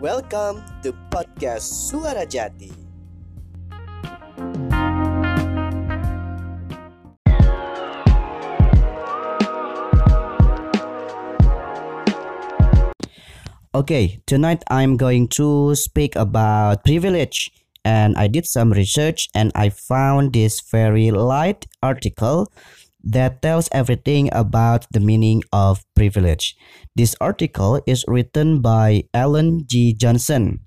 Welcome to podcast Suara Jati. Okay, tonight I'm going to speak about privilege. And I did some research and I found this very light article that tells everything about the meaning of privilege. This article is written by Allan G. Johnson.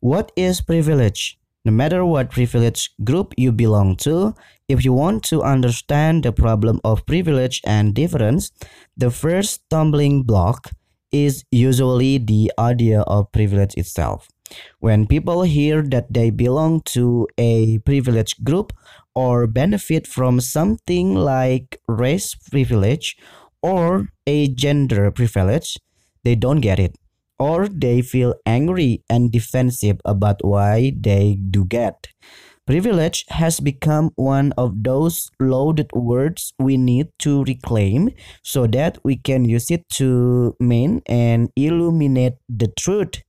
What is privilege? No matter what privilege group you belong to, if you want to understand the problem of privilege and difference, the first stumbling block is usually the idea of privilege itself. When people hear that they belong to a privileged group or benefit from something like race privilege or a gender privilege, they don't get it. Or they feel angry and defensive about why they do get. Privilege has become one of those loaded words we need to reclaim so that we can use it to mean and illuminate the truth.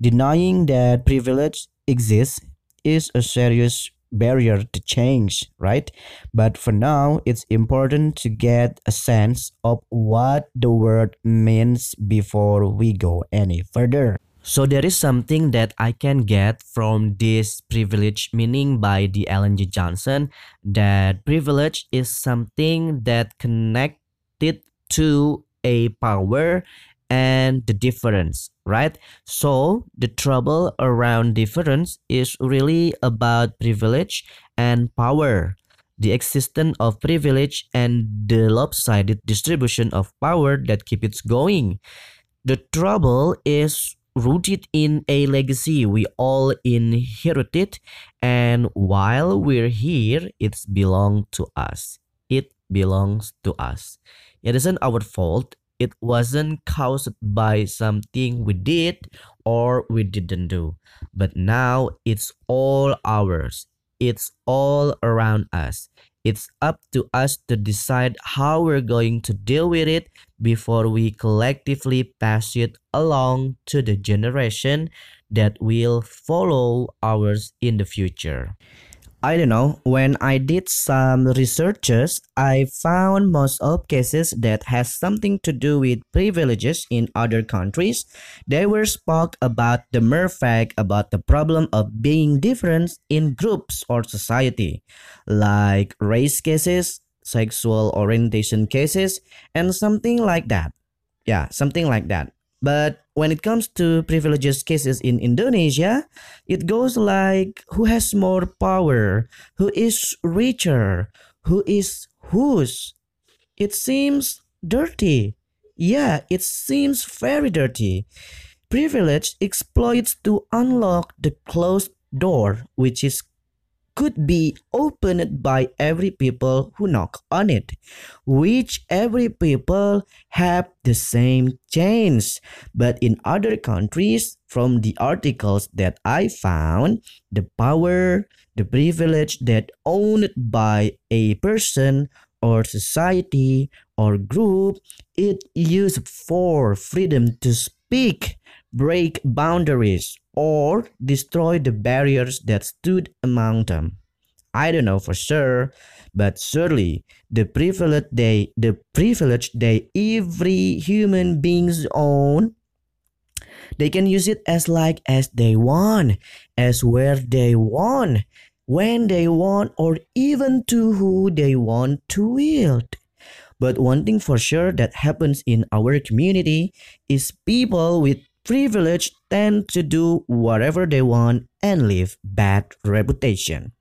Denying that privilege exists is a serious barrier to change, right? But for now, it's important to get a sense of what the word means before we go any further. So there is something that I can get from this privilege meaning by the Ellen G. Johnson that privilege is something that connected to a power and the difference, right? So the trouble around difference is really about privilege and power. The existence of privilege and the lopsided distribution of power that keep it going. The trouble is rooted in a legacy we all inherited and while we're here it's belong to us it belongs to us it isn't our fault it wasn't caused by something we did or we didn't do. But now it's all ours. It's all around us. It's up to us to decide how we're going to deal with it before we collectively pass it along to the generation that will follow ours in the future. I don't know, when I did some researches, I found most of cases that has something to do with privileges in other countries. They were spoke about the mere fact about the problem of being different in groups or society, like race cases, sexual orientation cases, and something like that. Yeah, something like that. But when it comes to privileges cases in Indonesia, it goes like who has more power, who is richer, who is whose. It seems dirty. Yeah, it seems very dirty. Privilege exploits to unlock the closed door, which is could be opened by every people who knock on it, which every people have the same chance. But in other countries, from the articles that I found, the power, the privilege that owned by a person or society or group, it used for freedom to speak, break boundaries, or destroy the barriers that stood among them. I don't know for sure, but surely the privilege they the privilege they every human beings own they can use it as like as they want, as where they want, when they want, or even to who they want to wield. But one thing for sure that happens in our community is people with privilege tend to do whatever they want and leave bad reputation.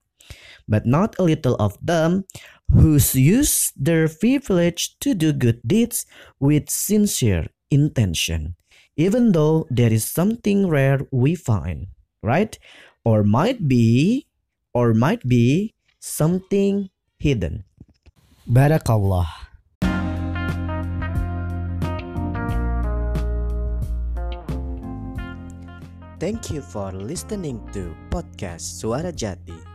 But not a little of them who use their privilege to do good deeds with sincere intention, even though there is something rare we find, right? Or might be, or might be something hidden. Barakallah. Thank you for listening to podcast Suara Jati.